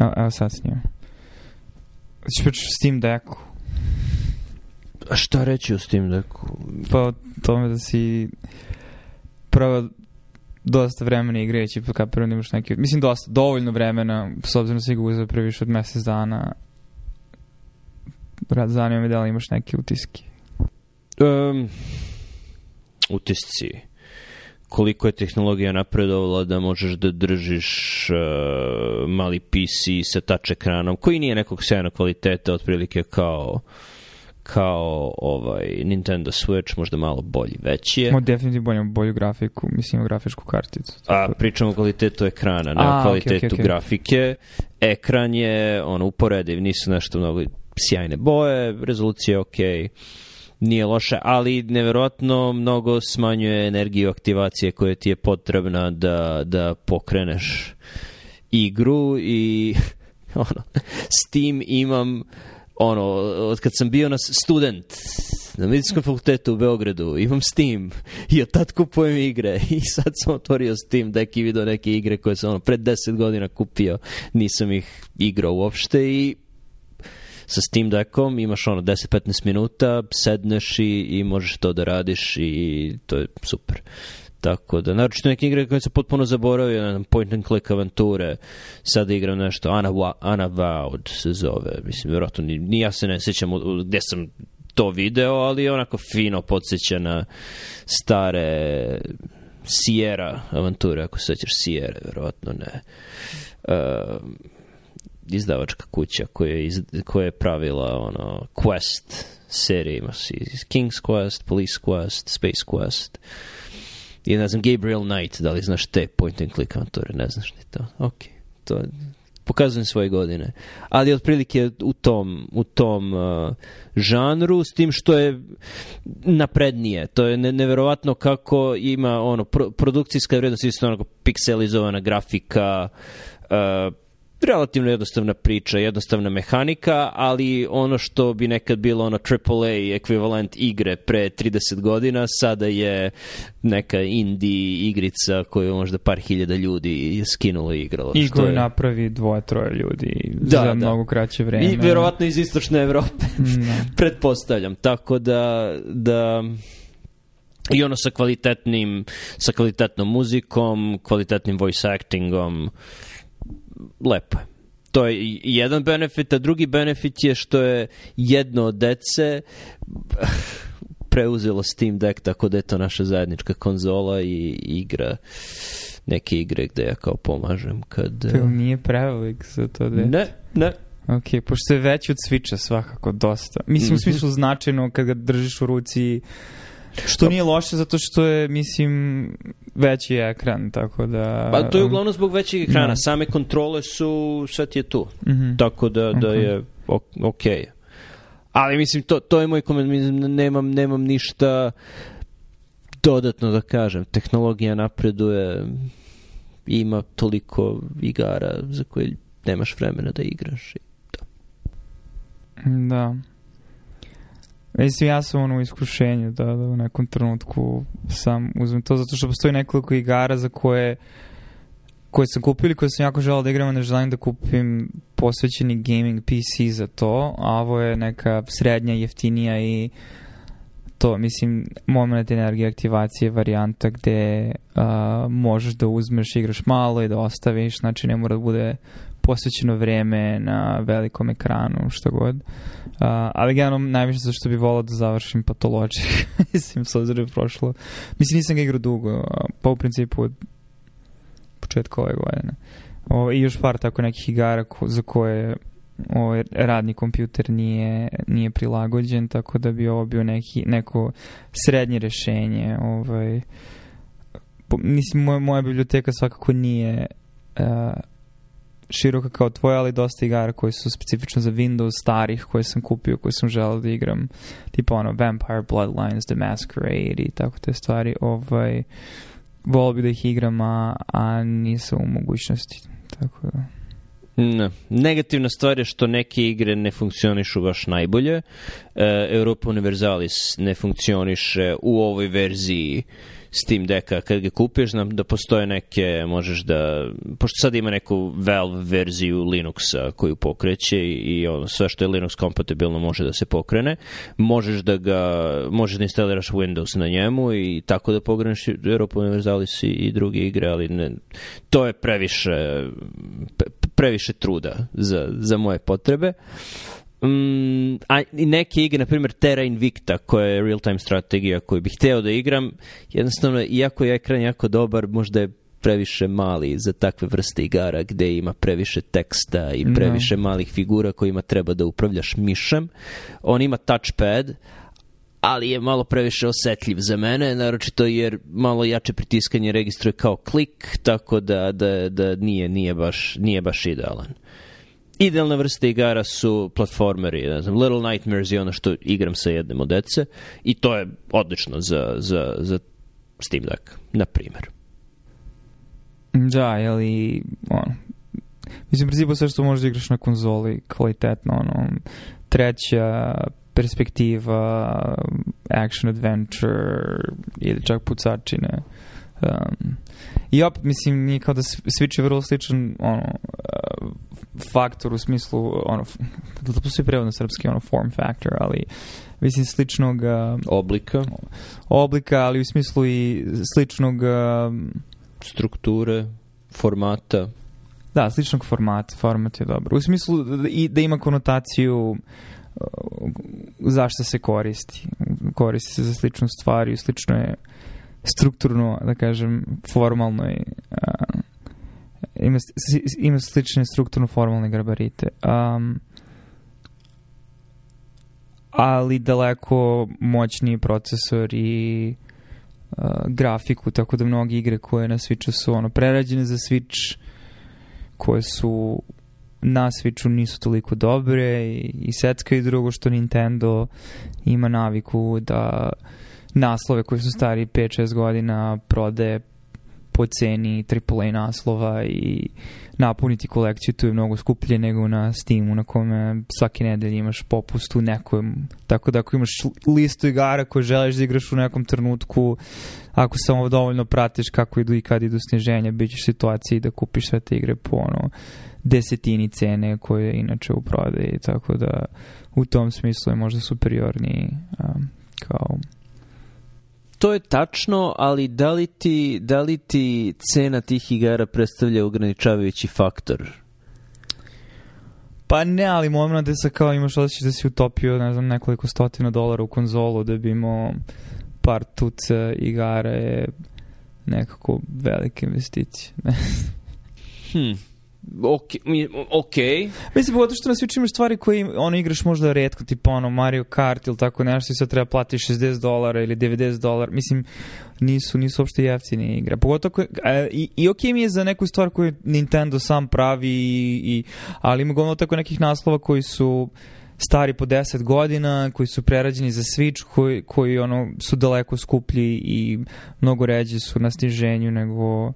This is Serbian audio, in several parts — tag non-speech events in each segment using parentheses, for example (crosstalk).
A, a sad snima. Ću pričati o Steam Decku. A šta reći o Steam Decku? Pa o tome da si prvo dosta vremena igrajući pa kad prvo nemaš neke... Mislim dosta, dovoljno vremena, s obzirom da si ga uzeo pre više od mesec dana. Rad, zanima me da li imaš neke utiske. Um, utisci koliko je tehnologija napredovala da možeš da držiš uh, mali PC sa touch ekranom koji nije nekog sjajnog kvaliteta otprilike kao kao ovaj Nintendo Switch, možda malo bolji, veći je. Mo definitivno bolje, bolju grafiku, mislim grafičku karticu. A da. pričamo o kvalitetu ekrana, ne A, o kvalitetu okay, okay, okay. grafike. Ekran je on uporediv, nisu nešto mnogo sjajne boje, rezolucija je okej. Okay nije loše, ali neverovatno mnogo smanjuje energiju aktivacije koja ti je potrebna da, da pokreneš igru i (laughs) ono, s tim imam ono, od kad sam bio na student na medicinskom fakultetu u Beogradu, imam Steam i od tad kupujem igre (laughs) i sad sam otvorio Steam dek i video neke igre koje sam ono, pred 10 godina kupio, nisam ih igrao uopšte i sa Steam Deckom, imaš ono 10-15 minuta, sedneš i, i možeš to da radiš i to je super. Tako da, naročito neke igre koje sam potpuno zaboravio, ne znam, point and click avanture, sad igram nešto, Unavowed se zove, mislim, vjerojatno, ni, ni ja se ne sjećam gdje sam to video, ali onako fino podsjeća na stare Sierra avanture, ako sećaš Sierra, vjerojatno ne. Um, izdavačka kuća koja je, iz, koja je pravila ono, Quest serije, ima si King's Quest, Police Quest, Space Quest, i ne znam, Gabriel Knight, da li znaš te point and click autore, ne znaš ni to. Ok, to pokazujem svoje godine. Ali otprilike u tom, u tom uh, žanru, s tim što je naprednije. To je ne, neverovatno kako ima ono, pro, produkcijska vrednost, isto onako pikselizowana grafika, uh, relativno jednostavna priča, jednostavna mehanika, ali ono što bi nekad bilo ono AAA ekvivalent igre pre 30 godina, sada je neka indie igrica koju možda par hiljada ljudi skinulo i igralo. I koju je... napravi dvoje, troje ljudi da, za da. mnogo kraće vreme. I verovatno iz istočne Evrope, mm, da. (laughs) pretpostavljam. Tako da, da i ono sa kvalitetnim sa kvalitetnom muzikom, kvalitetnim voice actingom lepo je. To je jedan benefit, a drugi benefit je što je jedno od dece (sighs) preuzelo Steam Deck, tako da je to naša zajednička konzola i igra neke igre gde ja kao pomažem kad... To eh, nije prevelik za to dete? Ne, ne. Ok, pošto je veći od Switcha svakako dosta. Mislim, mm -hmm. u mhm. smislu značajno kad ga držiš u ruci Što nije loše, zato što je, mislim, veći ekran, tako da... Pa to je um, uglavnom zbog većeg ekrana, no. Da. same kontrole su, sve ti je tu, mm -hmm. tako da, da okay. je okej. Okay. Ali mislim, to, to je moj koment, nemam, nemam ništa dodatno da kažem. Tehnologija napreduje, ima toliko igara za koje nemaš vremena da igraš. I to. Da. Mislim, ja sam ono u iskušenju da, da u nekom trenutku sam uzmem to, zato što postoji nekoliko igara za koje koje sam kupili, ili koje sam jako želao da igram, a ne želim da kupim posvećeni gaming PC za to, a ovo je neka srednja, jeftinija i to, mislim, moment energije aktivacije varijanta gde uh, možeš da uzmeš, igraš malo i da ostaviš, znači ne mora da bude posvećeno vreme na velikom ekranu, što god. Uh, ali generalno najviše zato što bi volao da završim patologic, (laughs) mislim, s obzirom prošlo. Mislim, nisam ga igrao dugo, pa u principu od početka ove godine. O, I još par tako nekih igara ko, za koje ovaj radni kompjuter nije, nije prilagođen, tako da bi ovo bio neki, neko srednje rešenje. Ovaj, po, mislim, moja, moja biblioteka svakako nije uh, široka kao tvoja, ali dosta igara koje su specifično za Windows, starih koje sam kupio, koje sam želeo da igram. Tipa ono Vampire Bloodlines, The Masquerade i tako te stvari. Ovaj, volio bi da ih igram, a, a nisam u mogućnosti. Tako da... Ne. Negativna stvar je što neke igre ne funkcionišu baš najbolje. E, Europa Universalis ne funkcioniše u ovoj verziji uh, Steam Decka kad ga kupiš, znam da postoje neke, možeš da, pošto sad ima neku Valve verziju Linuxa koju pokreće i ono, sve što je Linux kompatibilno može da se pokrene, možeš da ga, možeš da instaliraš Windows na njemu i tako da pogrenaš Europa Universalis i druge igre, ali ne, to je previše, previše truda za, za moje potrebe. Uh, Mm, a, I neke igre, na primjer Terra Invicta, koja je real-time strategija koju bih hteo da igram, jednostavno, iako je ekran jako dobar, možda je previše mali za takve vrste igara gde ima previše teksta i da. previše no. malih figura kojima treba da upravljaš mišem. On ima touchpad, ali je malo previše osetljiv za mene, naročito jer malo jače pritiskanje registruje kao klik, tako da, da, da nije, nije, baš, nije baš idealan. Uh, idealne vrste igara su platformeri, ne znam, Little Nightmares je ono što igram sa jednim od dece i to je odlično za, za, za Steam Deck, na primjer. Da, jeli, ono, mislim, principu sve što možeš da igraš na konzoli kvalitetno, ono, treća perspektiva, action adventure ili čak pucačine. Um, I op, mislim, nije kao da Switch je vrlo sličan ono, faktor u smislu ono da, da se prevodi na srpski ono form factor, ali mislim sličnog oblika. Oblika, ali u smislu i sličnog uh, strukture, formata. Da, sličnog formata, format je dobro. U smislu da, da, i da ima konotaciju uh, zašto se koristi. Koristi se za sličnu stvar i slično je strukturno, da kažem, formalno uh, ima, ima slične strukturno-formalne gabarite. Um, ali daleko moćniji procesor i uh, grafiku, tako da mnogi igre koje na Switchu su ono prerađene za Switch, koje su na Switchu nisu toliko dobre i, i secka i drugo što Nintendo ima naviku da naslove koji su stari 5-6 godina prode po ceni AAA naslova i napuniti kolekciju tu je mnogo skuplje nego na Steamu na kome svake nedelje imaš popust u nekom tako da ako imaš listu igara koje želiš da igraš u nekom trenutku ako samo dovoljno pratiš kako idu i kad idu sniženja bit ćeš situaciji da kupiš sve te igre po ono desetini cene koje je inače u prodaji tako da u tom smislu je možda superiorni um, kao to je tačno, ali da li ti, da li ti cena tih igara predstavlja ograničavajući faktor? Pa ne, ali moment da se kao imaš osjećaj da si utopio, ne znam, nekoliko stotina dolara u konzolu da bi imao par tuca igara je nekako velike investicije. (laughs) hmm okej. Okay. Mislim, pogotovo što na Switchu stvari koje ono, igraš možda redko, tipa ono Mario Kart ili tako nešto i sad treba plati 60 dolara ili 90 dolara. Mislim, nisu, nisu uopšte jeftine igre. Pogotovo, koje, a, i, i okej okay mi je za neku stvar koju Nintendo sam pravi, i, i, ali ima govorno tako nekih naslova koji su stari po 10 godina, koji su prerađeni za Switch, koji, koji ono, su daleko skuplji i mnogo ređe su na sniženju nego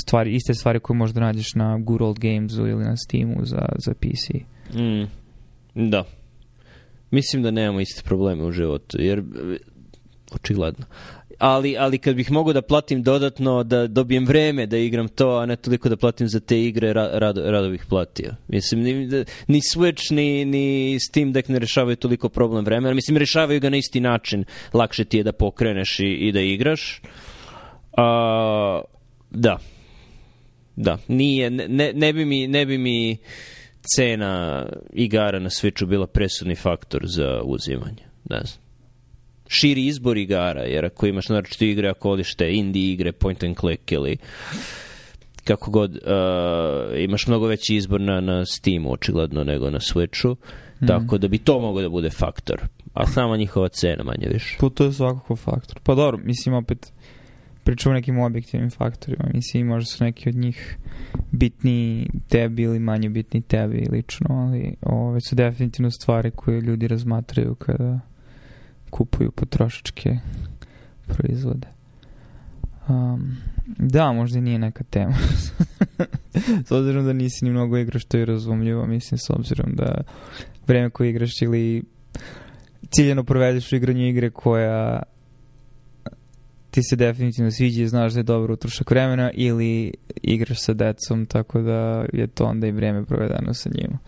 stvari, iste stvari koje možda nađeš na Good Old Gamesu ili na Steamu za, za PC. Mm, da. Mislim da nemamo iste probleme u životu, jer očigledno. Ali, ali kad bih mogao da platim dodatno, da dobijem vreme da igram to, a ne toliko da platim za te igre, rado, rado bih platio. Mislim, ni, da, ni Switch, ni, ni Steam Deck ne rešavaju toliko problem vremena. Mislim, rešavaju ga na isti način. Lakše ti je da pokreneš i, i da igraš. Uh, Da. Da, nije, ne, ne, bi mi, ne bi mi cena igara na Switchu bila presudni faktor za uzimanje. Ne znam. Širi izbor igara, jer ako imaš naročito igre, ako voliš te indie igre, point and click ili kako god, uh, imaš mnogo veći izbor na, na Steamu, očigledno, nego na Switchu. Mm. Tako da bi to mogao da bude faktor. A sama njihova cena manje više. Pa to je svakako faktor. Pa dobro, mislim opet pričao o nekim objektivnim faktorima, mislim možda su neki od njih bitni tebi ili manje bitni tebi lično, ali ove su definitivno stvari koje ljudi razmatraju kada kupuju potrošačke proizvode. Um, da, možda nije neka tema. (laughs) s obzirom da nisi ni mnogo igraš, to je razumljivo, mislim, s obzirom da vreme koje igraš ili ciljeno provedeš u igranju igre koja ti se definitivno sviđa i znaš da je dobro utrošak vremena ili igraš sa decom, tako da je to onda i vreme provedeno sa njima.